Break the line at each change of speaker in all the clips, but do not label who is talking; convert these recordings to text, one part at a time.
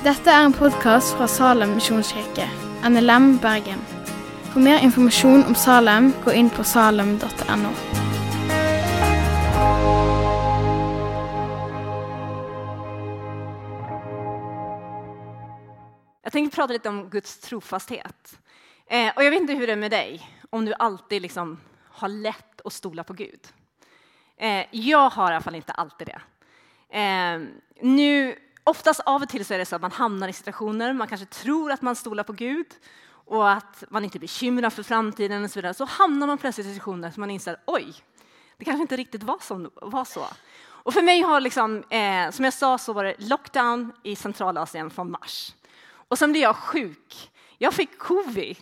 Dette er en podkast fra Salem misjonskirke, NLM Bergen. For mer informasjon om Salem, gå inn på salem.no.
Jag tänkte prata lite om Guds trofasthet. Eh, och jag vet inte hur det är med dig, om du alltid liksom har lätt att stola på Gud. Eh, jag har i alla fall inte alltid det. Eh, nu, oftast av och till så är det så att man hamnar i situationer, man kanske tror att man stolar på Gud och att man inte bekymrar för framtiden och så vidare. Så hamnar man plötsligt i situationer som man inser, oj, det kanske inte riktigt var så. Var så. Och för mig har, liksom, eh, som jag sa, så var det lockdown i Centralasien från mars. Och sen blev jag sjuk. Jag fick covid,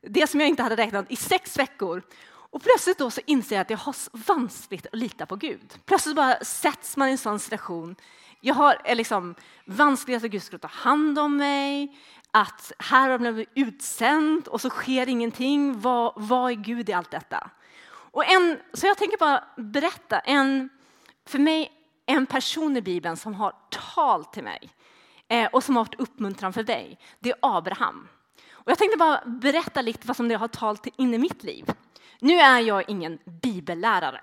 det som jag inte hade räknat i sex veckor. Och plötsligt då så inser jag att jag har vanskligt att lita på Gud. Plötsligt bara sätts man i en sån situation. Jag har eh, liksom vanskligheter att Gud ska ta hand om mig, att här har jag blivit utsänd och så sker ingenting. Vad, vad är Gud i allt detta? Och en, så jag tänker bara berätta en, för mig, en person i Bibeln som har talat till mig eh, och som har varit uppmuntran för dig. Det är Abraham. Och jag tänkte bara berätta lite vad som det har talat in i mitt liv. Nu är jag ingen bibellärare.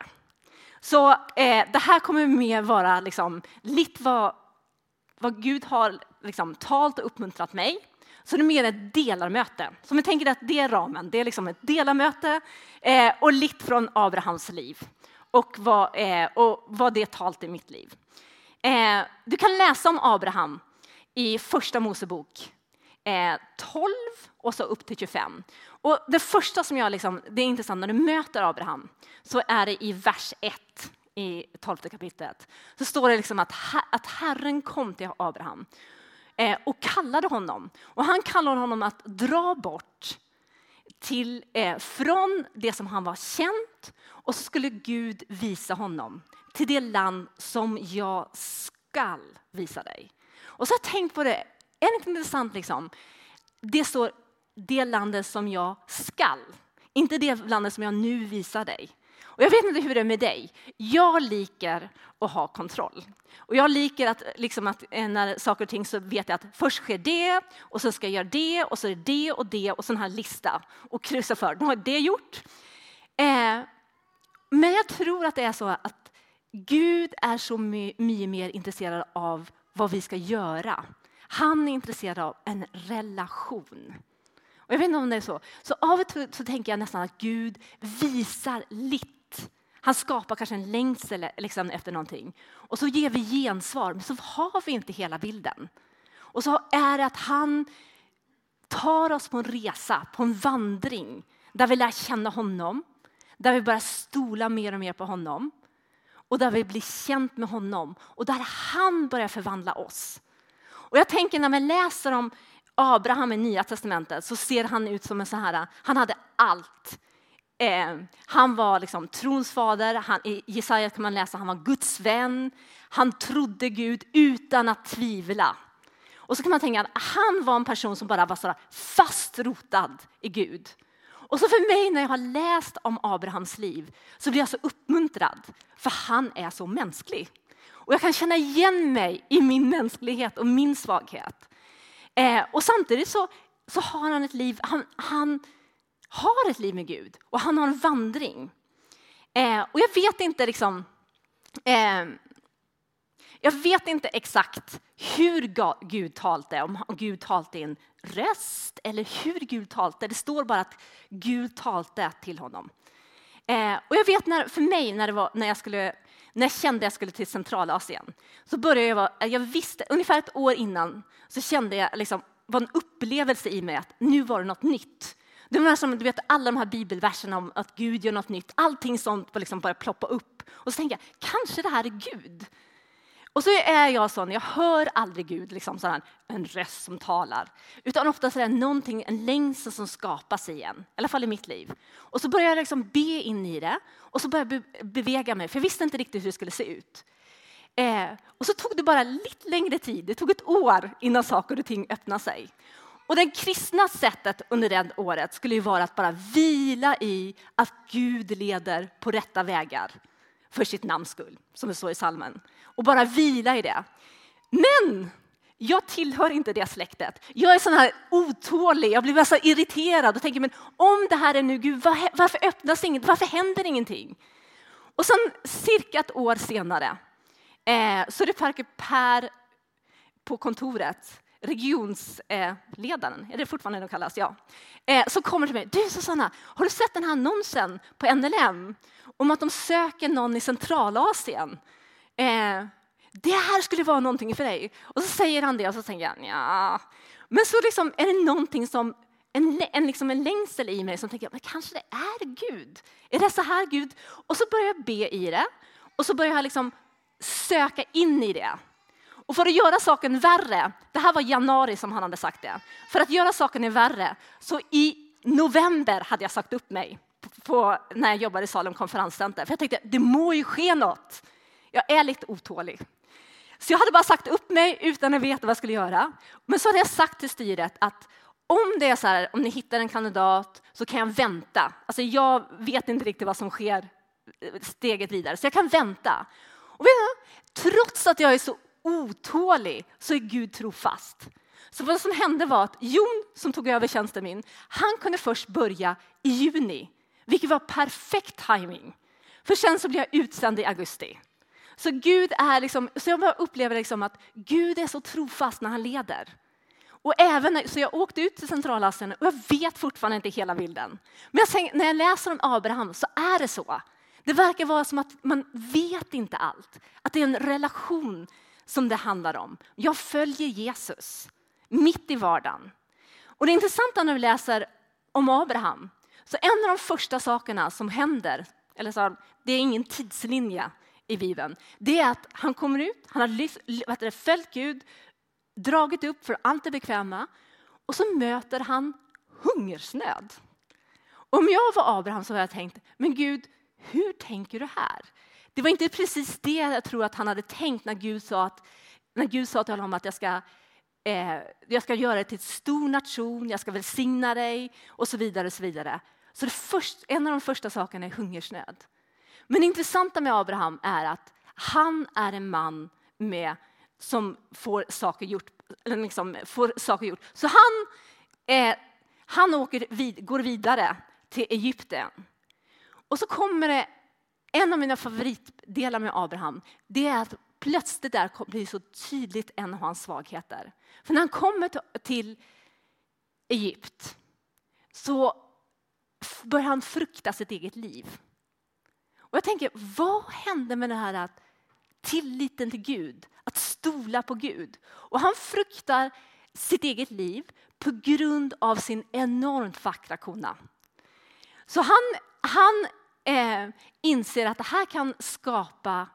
Så eh, det här kommer mer vara liksom, lite vad, vad Gud har liksom, talat och uppmuntrat mig. Så det är mer ett delarmöte. Så vi tänker att det är ramen, det är liksom ett delarmöte eh, och lite från Abrahams liv och vad, eh, och vad det talt i mitt liv. Eh, du kan läsa om Abraham i Första Mosebok eh, 12 och så upp till 25. Och det första som jag, liksom, det är intressant, när du möter Abraham så är det i vers 1 i 12 kapitlet. Så står det liksom att, att Herren kom till Abraham eh, och kallade honom. Och han kallade honom att dra bort till, eh, från det som han var känt och så skulle Gud visa honom till det land som jag skall visa dig. Och så har jag tänkt på det, är det inte intressant liksom? Det står det landet som jag skall, inte det landet som jag nu visar dig. Och jag vet inte hur det är med dig. Jag liker att ha kontroll. Och jag liker att, liksom att eh, när saker och ting så vet jag att först sker det och sen ska jag göra det och så är det det och det och sån här lista och kryssa för. Nu har jag det gjort. Eh, men jag tror att det är så att Gud är så mycket mer intresserad av vad vi ska göra. Han är intresserad av en relation. Och jag vet inte om det är så. Så av och till så tänker jag nästan att Gud visar litt. Han skapar kanske en längsel liksom, efter någonting. Och så ger vi gensvar, men så har vi inte hela bilden. Och så är det att han tar oss på en resa, på en vandring där vi lär känna honom, där vi börjar stola mer och mer på honom och där vi blir känt med honom och där han börjar förvandla oss. Och jag tänker när man läser om Abraham i Nya Testamentet så ser han ut som en så här, han hade allt. Eh, han var liksom trons fader, han, i Jesaja kan man läsa han var Guds vän. Han trodde Gud utan att tvivla. Och så kan man tänka att han var en person som bara var så fast rotad i Gud. Och så för mig när jag har läst om Abrahams liv så blir jag så uppmuntrad för han är så mänsklig. Och jag kan känna igen mig i min mänsklighet och min svaghet. Eh, och samtidigt så, så har han ett liv, han, han, har ett liv med Gud och han har en vandring. Eh, och jag vet inte liksom, eh, jag vet inte exakt hur Gud talte, om Gud talte i en röst eller hur Gud talte. Det står bara att Gud talte till honom. Eh, och jag vet när, för mig när, det var, när, jag skulle, när jag kände att jag skulle till Centralasien så började jag, vara, jag visste, ungefär ett år innan så kände jag liksom, var en upplevelse i mig att nu var det något nytt. Det var som du vet, alla de här bibelverserna om att Gud gör något nytt, allting sånt liksom bara ploppa upp. Och så tänkte jag, kanske det här är Gud. Och så är jag sån, jag hör aldrig Gud, liksom sådär, en röst som talar. Utan ofta är det någonting, en längtan som skapas igen, i alla fall i mitt liv. Och så börjar jag liksom be in i det och så börjar jag bevega mig, för jag visste inte riktigt hur det skulle se ut. Eh, och så tog det bara lite längre tid, det tog ett år innan saker och ting öppnade sig. Och det kristna sättet under det året skulle ju vara att bara vila i att Gud leder på rätta vägar för sitt namns skull, som det står i salmen. Och bara vila i det. Men Jag tillhör inte det släktet. Jag är sån här otålig, jag blir så irriterad och tänker men om det här är nu Gud, varför öppnas inget, varför händer ingenting? Och sen cirka ett år senare eh, så är det Per på kontoret, regionsledaren, eh, är det fortfarande de kallas? Ja. Eh, så kommer till mig, du Susanna, har du sett den här annonsen på NLM om att de söker någon i Centralasien? Eh, det här skulle vara någonting för dig. Och så säger han det och så tänker jag, ja. Men så liksom är det någonting som en, en, liksom en längsel i mig som tänker, men kanske det är Gud. Är det så här Gud? Och så börjar jag be i det och så börjar jag liksom söka in i det. Och för att göra saken värre, det här var januari som han hade sagt det. För att göra saken värre, så i november hade jag sagt upp mig på, när jag jobbade i Salem konferenscenter. För jag tänkte, det må ju ske något. Jag är lite otålig. Så jag hade bara sagt upp mig utan att veta vad jag skulle göra. Men så hade jag sagt till styret att om det är så här, om ni hittar en kandidat så kan jag vänta. Alltså jag vet inte riktigt vad som sker eh, steget vidare, så jag kan vänta. Och vet du, trots att jag är så otålig så är Gud trofast. Så vad som hände var att Jon som tog över tjänsten min, han kunde först börja i juni, vilket var perfekt timing. För sen så blev jag utsänd i augusti. Så Gud är liksom, så jag upplever liksom att Gud är så trofast när han leder. Och även, så jag åkte ut till Centralasien och jag vet fortfarande inte hela bilden. Men jag, när jag läser om Abraham så är det så. Det verkar vara som att man vet inte allt. Att det är en relation som det handlar om. Jag följer Jesus mitt i vardagen. Och det intressanta när vi läser om Abraham, så en av de första sakerna som händer, eller så, det är ingen tidslinje i Bibeln, det är att han kommer ut, han har följt Gud, dragit upp för allt det bekväma och så möter han hungersnöd. Om jag var Abraham så hade jag tänkt, men Gud, hur tänker du här? Det var inte precis det jag tror att han hade tänkt när Gud sa, att, när Gud sa till honom att jag ska, eh, jag ska göra dig till en stor nation, jag ska välsigna dig och så vidare. Och så vidare. Så det först, en av de första sakerna är hungersnöd. Men det intressanta med Abraham är att han är en man med, som får saker gjort. Eller liksom får saker gjort. Så han, eh, han åker vid, går vidare till Egypten. Och så kommer det en av mina favoritdelar med Abraham, det är att plötsligt där blir så tydligt en av hans svagheter. För när han kommer till Egypt så börjar han frukta sitt eget liv. Och jag tänker, vad hände med det här att tilliten till Gud, att stola på Gud? Och han fruktar sitt eget liv på grund av sin enormt vackra kona. Så han, han eh, inser att det här kan skapa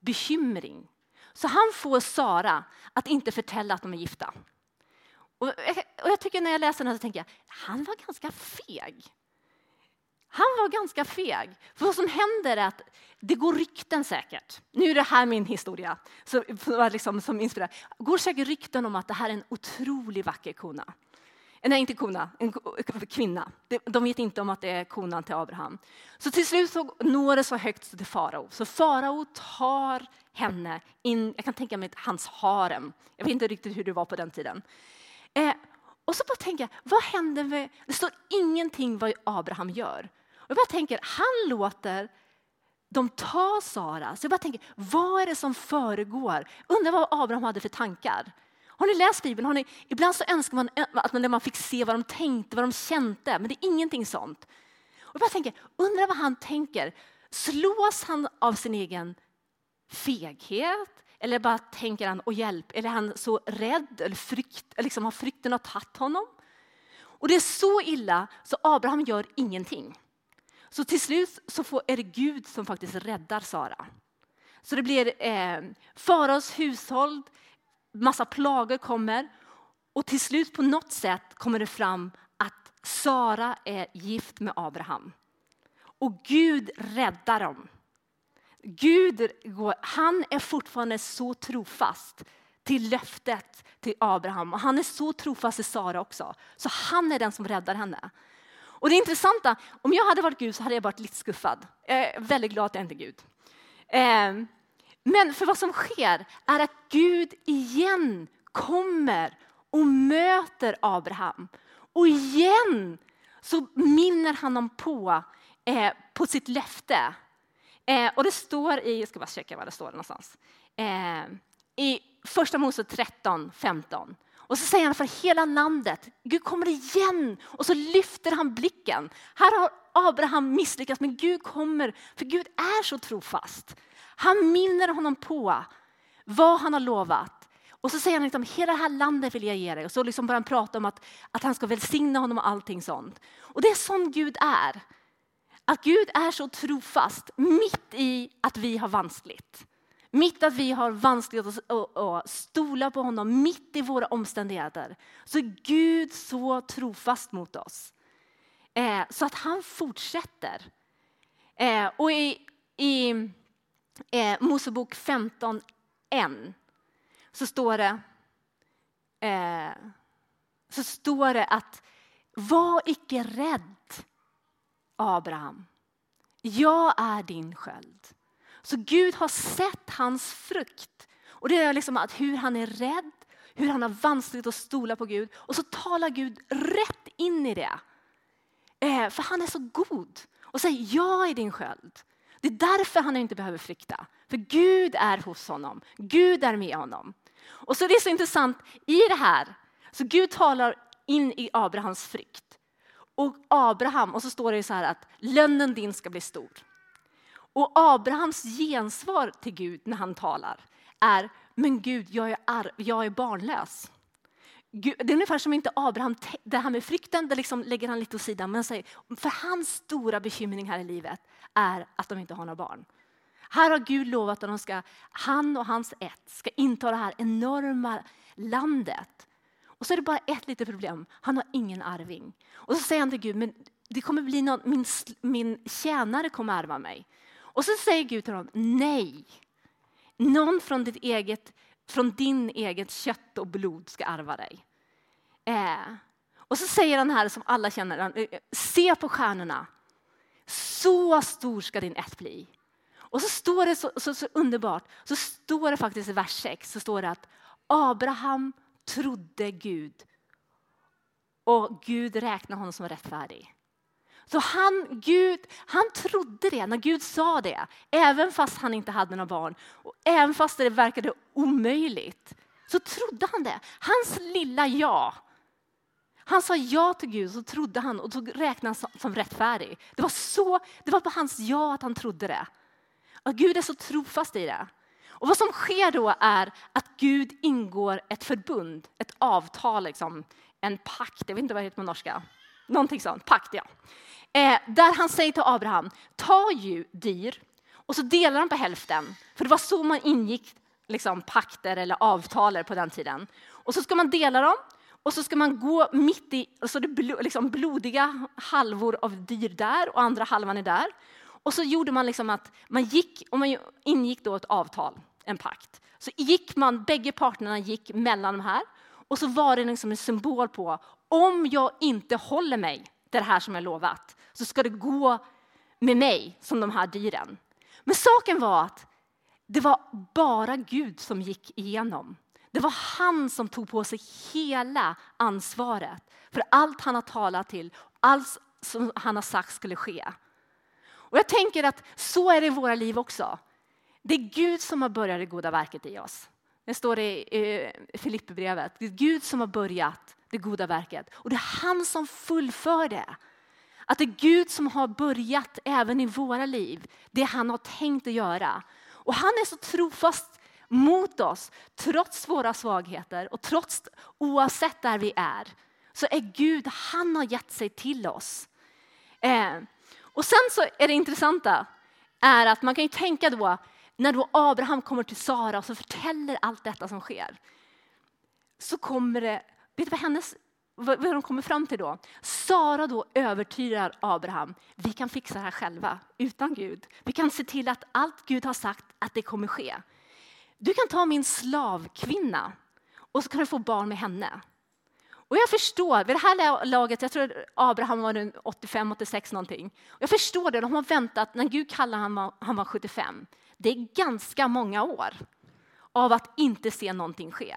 bekymring. Så han får Sara att inte förtälla att de är gifta. Och, eh, och jag tycker när jag läser den här så tänker jag, han var ganska feg. Han var ganska feg. För vad som händer är att det går rykten säkert. Nu är det här min historia så, liksom, som inspirerar. Det går säkert rykten om att det här är en otroligt vacker kona. Eh, nej, inte kona, en kvinna. De vet inte om att det är konan till Abraham. Så till slut så når det så högt till farao. Så farao tar henne in, jag kan tänka mig hans harem. Jag vet inte riktigt hur det var på den tiden. Eh, och så bara tänker jag, vad händer med, det står ingenting vad Abraham gör. Och jag bara tänker, han låter de ta Sara. Så jag bara tänker, vad är det som föregår? Undrar vad Abraham hade för tankar. Har ni läst Bibeln? Har ni, ibland så önskar man eh, att man fick se vad de tänkte, vad de kände, men det är ingenting sånt. Och jag bara tänker, undrar vad han tänker. Slås han av sin egen feghet? Eller bara tänker han, åh hjälp, eller är han så rädd eller frykt, liksom har frykten har tagit honom? Och det är så illa så Abraham gör ingenting. Så till slut så får, är det Gud som faktiskt räddar Sara. Så det blir eh, faraos hushåll, massa plagor kommer och till slut på något sätt kommer det fram att Sara är gift med Abraham. Och Gud räddar dem. Gud han är fortfarande så trofast till löftet till Abraham och han är så trofast till Sara också. Så han är den som räddar henne. Och det intressanta, om jag hade varit Gud så hade jag varit lite skuffad. Jag är väldigt glad att jag inte är Gud. Ehm, men för vad som sker är att Gud igen kommer och möter Abraham. Och igen så minner han honom på, eh, på sitt löfte. Eh, och det står i, jag ska bara checka var det står någonstans, eh, i första Mose 13, 15. Och så säger han för hela landet, Gud kommer igen och så lyfter han blicken. Här har Abraham misslyckats men Gud kommer, för Gud är så trofast. Han minner honom på vad han har lovat. Och så säger han liksom, hela det här landet vill jag ge dig. Och så liksom börjar han prata om att, att han ska välsigna honom och allting sånt. Och det är sån Gud är. Att Gud är så trofast mitt i att vi har vanskligt. Mitt att vi har vanskligt att stola på honom, mitt i våra omständigheter, så är Gud så trofast mot oss. Eh, så att han fortsätter. Eh, och i, i eh, Mosebok 15, 1 så står det, eh, så står det att var icke rädd Abraham. Jag är din sköld. Så Gud har sett hans frukt. Och det är liksom att hur han är rädd, hur han har vanskligt att stola på Gud. Och så talar Gud rätt in i det. Eh, för han är så god och säger jag är din sköld. Det är därför han inte behöver frukta. För Gud är hos honom. Gud är med honom. Och så det är så intressant i det här. Så Gud talar in i Abrahams frukt. Och Abraham, och så står det så här att lönnen din ska bli stor. Och Abrahams gensvar till Gud när han talar är, men Gud, jag är, arv, jag är barnlös. Gud, det är ungefär som inte Abraham, det här med frykten, det liksom lägger han lite åt sidan. Men säger, för hans stora bekymring här i livet är att de inte har några barn. Här har Gud lovat att de ska, han och hans ett ska inta det här enorma landet. Och så är det bara ett litet problem, han har ingen arving. Och så säger han till Gud, men det kommer bli någon, min, min tjänare kommer ärva mig. Och så säger Gud till honom, nej. Någon från, ditt eget, från din eget kött och blod ska ärva dig. Eh. Och så säger han här som alla känner, eh, se på stjärnorna. Så stor ska din ett bli. Och så står det så, så, så, underbart, så står det faktiskt i vers 6, så står det att Abraham trodde Gud och Gud räknade honom som rättfärdig. Så han, Gud, han trodde det när Gud sa det, även fast han inte hade några barn. Och även fast det verkade omöjligt, så trodde han det. Hans lilla ja. Han sa ja till Gud, så trodde han och så räknades han som rättfärdig. Det var, så, det var på hans ja att han trodde det. Och Gud är så trofast i det. Och vad som sker då är att Gud ingår ett förbund, ett avtal, liksom, en pakt. Jag vet inte vad det heter på norska. Någonting sånt, pakt ja. Eh, där han säger till Abraham, ta ju dyr och så delar de på hälften. För det var så man ingick liksom, pakter eller avtal på den tiden. Och så ska man dela dem och så ska man gå mitt i, och så det bl liksom blodiga halvor av dyr där och andra halvan är där. Och så gjorde man liksom att man gick, och man ingick då ett avtal, en pakt. Så gick man, bägge parterna gick mellan de här och så var det liksom en symbol på om jag inte håller mig till det här som jag lovat så ska det gå med mig som de här dyren. Men saken var att det var bara Gud som gick igenom. Det var han som tog på sig hela ansvaret för allt han har talat till, allt som han har sagt skulle ske. Och jag tänker att så är det i våra liv också. Det är Gud som har börjat det goda verket i oss. Det står i Filipperbrevet. Det är Gud som har börjat det goda verket och det är han som fullför det. Att det är Gud som har börjat även i våra liv, det han har tänkt att göra. Och han är så trofast mot oss, trots våra svagheter och trots oavsett där vi är. Så är Gud, han har gett sig till oss. Eh, och sen så är det intressanta är att man kan ju tänka då när då Abraham kommer till Sara och så förtäller allt detta som sker. Så kommer det, vet du vad hennes vad de kommer fram till då? Sara då övertygar Abraham. Vi kan fixa det här själva utan Gud. Vi kan se till att allt Gud har sagt att det kommer ske. Du kan ta min slavkvinna och så kan du få barn med henne. Och jag förstår, vid det här laget, jag tror Abraham var 85-86 någonting. Jag förstår det, de har väntat, när Gud kallade han han var 75. Det är ganska många år av att inte se någonting ske.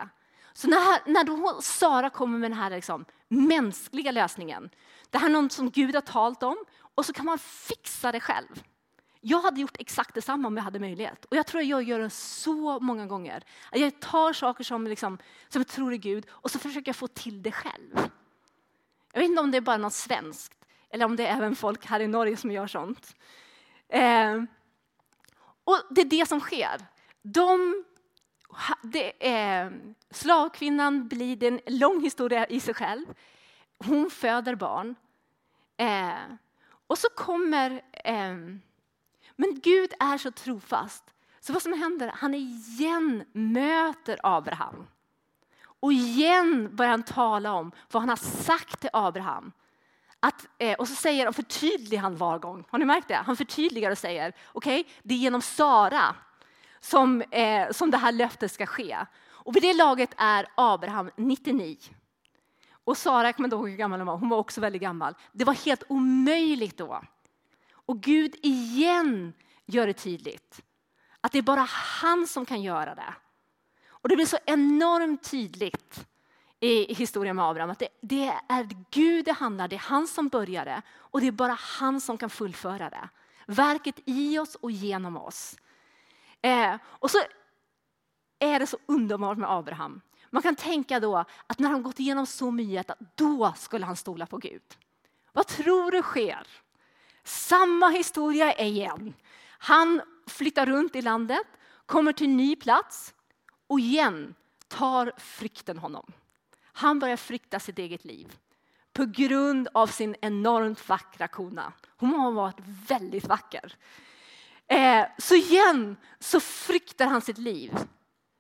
Så när, när då Sara kommer med den här liksom, mänskliga lösningen, det här är något som Gud har talat om och så kan man fixa det själv. Jag hade gjort exakt detsamma om jag hade möjlighet. Och jag tror att jag gör det så många gånger. Jag tar saker som, liksom, som jag tror är Gud och så försöker jag få till det själv. Jag vet inte om det är bara något svenskt eller om det är även folk här i Norge som gör sånt. Eh, och det är det som sker. De, det är, slavkvinnan blir det en lång historia i sig själv. Hon föder barn. Eh, och så kommer eh, men Gud är så trofast. Så vad som händer, han igen möter Abraham. Och igen börjar han tala om vad han har sagt till Abraham. Att, eh, och så säger och förtydligar han var gång. Har ni märkt det? Han förtydligar och säger, okej, okay, det är genom Sara som, eh, som det här löftet ska ske. Och vid det laget är Abraham 99. Och Sara, jag kommer inte ihåg hur gammal hon var, hon var också väldigt gammal. Det var helt omöjligt då och Gud igen gör det tydligt att det är bara han som kan göra det. Och det blir så enormt tydligt i historien med Abraham att det, det är Gud det handlar, det är han som började och det är bara han som kan fullföra det. Verket i oss och genom oss. Eh, och så är det så underbart med Abraham. Man kan tänka då att när han gått igenom så mycket, att då skulle han stola på Gud. Vad tror du sker? Samma historia igen. Han flyttar runt i landet, kommer till en ny plats och igen tar frykten honom. Han börjar frykta sitt eget liv på grund av sin enormt vackra kona. Hon har varit väldigt vacker. Eh, så igen så fryktar han sitt liv.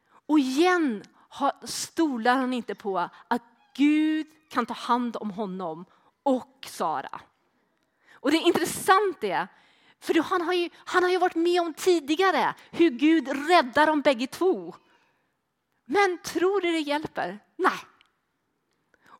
Och igen stolar han inte på att Gud kan ta hand om honom och Sara. Och det är intressant det, för han har, ju, han har ju varit med om tidigare hur Gud räddar dem bägge två. Men tror du det hjälper? Nej.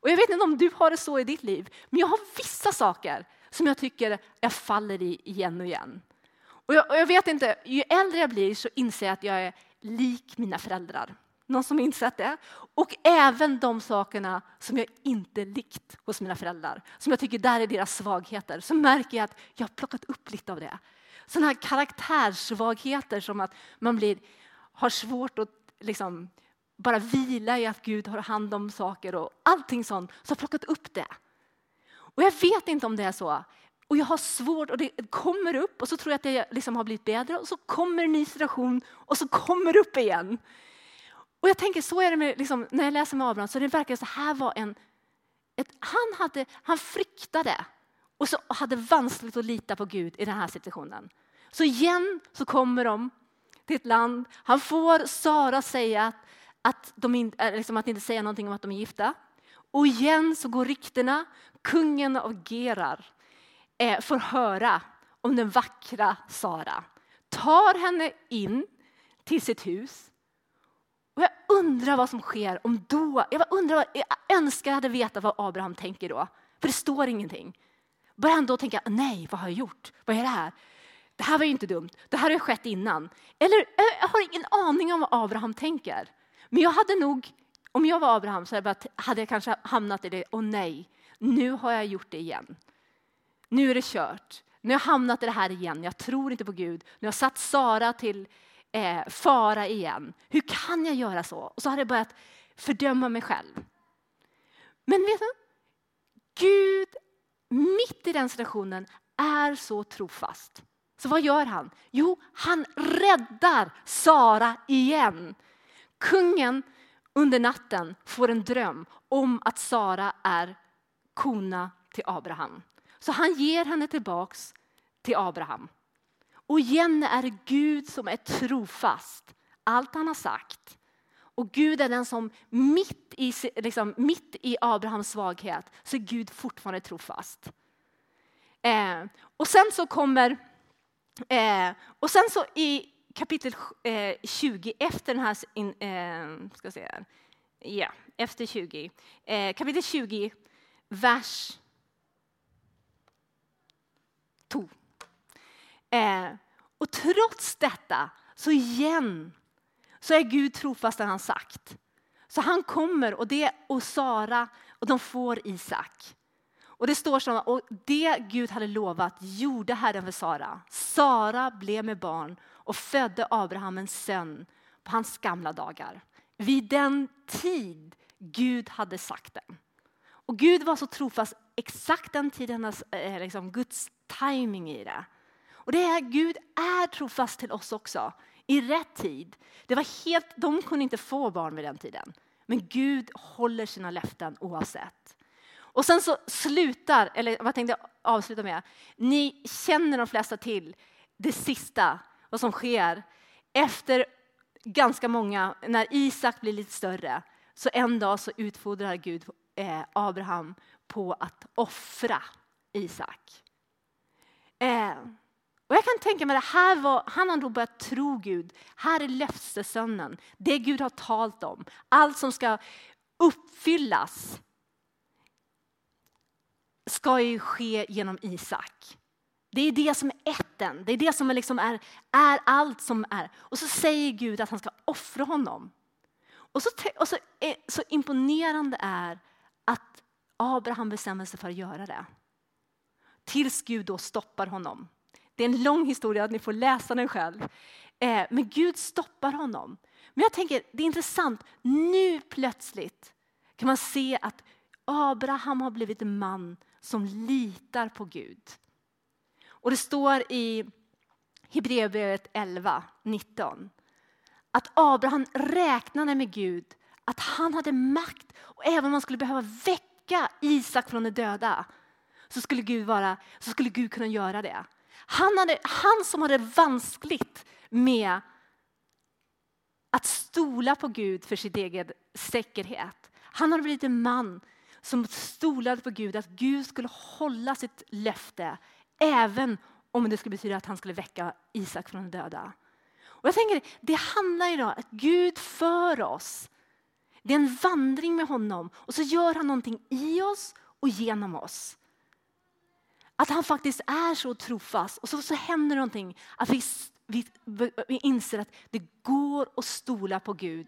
Och jag vet inte om du har det så i ditt liv, men jag har vissa saker som jag tycker jag faller i igen och igen. Och jag, och jag vet inte, ju äldre jag blir så inser jag att jag är lik mina föräldrar. Någon som insett det? Och även de sakerna som jag inte likt hos mina föräldrar. Som jag tycker där är deras svagheter. Så märker jag att jag har plockat upp lite av det. Sådana här karaktärssvagheter som att man blir, har svårt att liksom bara vila i att Gud har hand om saker och allting sånt. Så jag har plockat upp det. Och jag vet inte om det är så. Och jag har svårt och det kommer upp och så tror jag att det liksom har blivit bättre och så kommer en ny situation och så kommer det upp igen. Och jag tänker så är det med, liksom, när jag läser med Abraham, så det verkar så här var en, ett, han, hade, han fryktade och så hade vanskligt att lita på Gud i den här situationen. Så igen så kommer de till ett land, han får Sara säga att, att, de in, eh, liksom att inte säga någonting om att de är gifta. Och igen så går ryktena, kungen av Gerar eh, får höra om den vackra Sara. Tar henne in till sitt hus och jag undrar vad som sker om då. Jag, undrar, jag önskar jag hade vetat vad Abraham tänker då. För det står ingenting. Börjar han då tänka, nej, vad har jag gjort? Vad är det här? Det här var ju inte dumt. Det här har ju skett innan. Eller eh, jag har ingen aning om vad Abraham tänker. Men jag hade nog, om jag var Abraham så hade jag kanske hamnat i det, åh nej, nu har jag gjort det igen. Nu är det kört. Nu har jag hamnat i det här igen. Jag tror inte på Gud. Nu har jag satt Sara till eh, fara igen. Hur kan jag göra så? Och så har jag börjat fördöma mig själv. Men vet du? Gud, mitt i den situationen, är så trofast. Så vad gör han? Jo, han räddar Sara igen. Kungen under natten får en dröm om att Sara är kona till Abraham. Så han ger henne tillbaks till Abraham. Och igen är det Gud som är trofast. Allt han har sagt. Och Gud är den som mitt i, liksom, mitt i Abrahams svaghet så är Gud fortfarande trofast. Eh, och sen så kommer, eh, och sen så i kapitel 20 eh, efter den här, in, eh, ska se här. Ja, efter 20. Eh, kapitel 20, vers 2. Och trots detta, så igen, så är Gud trofast när han sagt. Så han kommer och det och Sara och de får Isak. Och det står så och det Gud hade lovat gjorde Herren för Sara. Sara blev med barn och födde Abraham en son på hans gamla dagar. Vid den tid Gud hade sagt den. Och Gud var så trofast exakt den tiden, eh, liksom Guds timing i det. Och det är Gud är trofast till oss också i rätt tid. Det var helt, de kunde inte få barn vid den tiden. Men Gud håller sina löften oavsett. Och sen så slutar, eller vad tänkte jag avsluta med? Ni känner de flesta till det sista, vad som sker efter ganska många, när Isak blir lite större, så en dag så utfodrar Gud eh, Abraham på att offra Isak. Eh, och jag kan tänka mig att här var, han har då börjat tro Gud. Här är löftesönnen, det Gud har talat om. Allt som ska uppfyllas ska ju ske genom Isak. Det är det som är ätten, det är det som är, liksom är, är allt som är. Och så säger Gud att han ska offra honom. Och så, och så, så imponerande är att Abraham bestämmer sig för att göra det. Tills Gud då stoppar honom. Det är en lång historia, ni får läsa den själv. Eh, men Gud stoppar honom. Men jag tänker, det är intressant, nu plötsligt kan man se att Abraham har blivit en man som litar på Gud. Och det står i Hebreerbrevet 11, 19 att Abraham räknade med Gud, att han hade makt och även om man skulle behöva väcka Isak från de döda så skulle Gud, vara, så skulle Gud kunna göra det. Han, hade, han som hade vanskligt med att stola på Gud för sin egen säkerhet. Han hade blivit en man som stolade på Gud, att Gud skulle hålla sitt löfte även om det skulle betyda att han skulle väcka Isak från de döda. Och jag tänker, det handlar idag om att Gud för oss. Det är en vandring med honom och så gör han någonting i oss och genom oss. Att han faktiskt är så trofast och så, så händer någonting. Att vi, vi, vi inser att det går att stola på Gud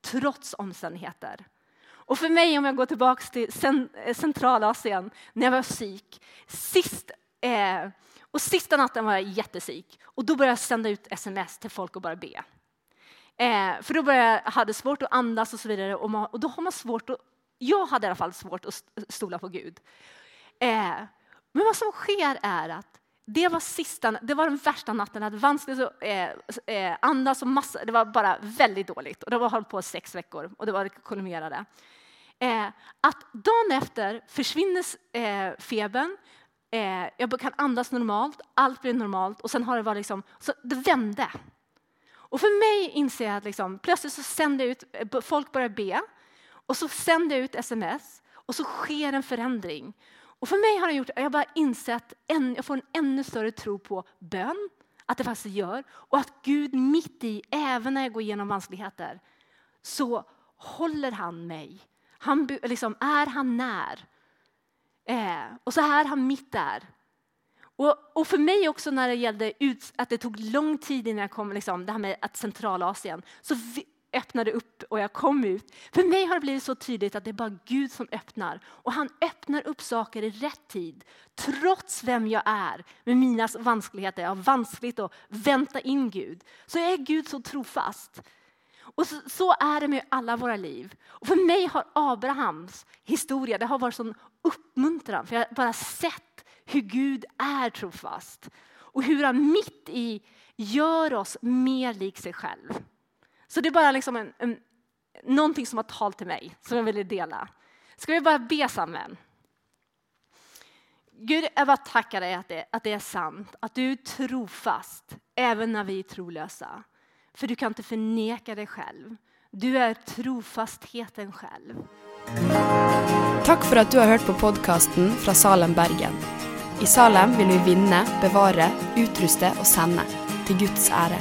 trots omständigheter. Och för mig, om jag går tillbaka till eh, Centralasien, när jag var psyk. Sist, eh, och sista natten var jag jättesik och då började jag sända ut sms till folk och bara be. Eh, för då började jag hade svårt att andas och så vidare och, man, och då har man svårt att, jag hade i alla fall svårt att stola på Gud. Eh, men vad som sker är att det var, sista, det var den värsta natten. Jag hade vanskligt att eh, eh, andas och massa, det var bara väldigt dåligt. Och det var hållit på sex veckor och det var kolumnerade. Eh, att dagen efter försvinner eh, febern, eh, jag kan andas normalt, allt blir normalt och sen har det varit liksom, så det vände. Och för mig inser jag att liksom, plötsligt så sänder jag ut, eh, folk börjar be och så sänder jag ut sms och så sker en förändring. Och för mig har det gjort att jag bara insett en, jag får en ännu större tro på bön, att det faktiskt gör och att Gud mitt i, även när jag går igenom vanskligheter, så håller han mig. Han, liksom, är han när? Eh, och så här han mitt där. Och, och, för mig också när det gällde ut, att det tog lång tid innan jag kom, liksom, det här med att Centralasien, så öppnade upp och jag kom ut. För mig har det blivit så tydligt att det är bara Gud som öppnar. Och han öppnar upp saker i rätt tid. Trots vem jag är med mina vanskligheter. Jag har vanskligt att vänta in Gud. Så är Gud så trofast. Och så, så, är det med alla våra liv. Och för mig har Abrahams historia det har varit sån uppmuntran. För jag har bara sett hur Gud är trofast. Och hur han mitt i gör oss mer lik sig själv. Så det är bara liksom en, en, någonting som har talat till mig, som jag ville dela. Ska vi bara be samman? Gud, jag bara tackar dig att det, att det är sant, att du är trofast även när vi är trolösa. För du kan inte förneka dig själv. Du är trofastheten själv.
Tack för att du har hört på podcasten från Salem, Bergen. I Salem vill vi vinna, bevara, utrusta och sända till Guds ära.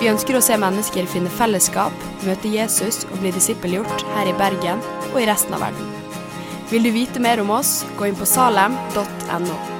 Vi önskar att se människor finna fällskap, möta Jesus och bli discipelgjort här i Bergen och i resten av världen. Vill du veta mer om oss, gå in på salem.no.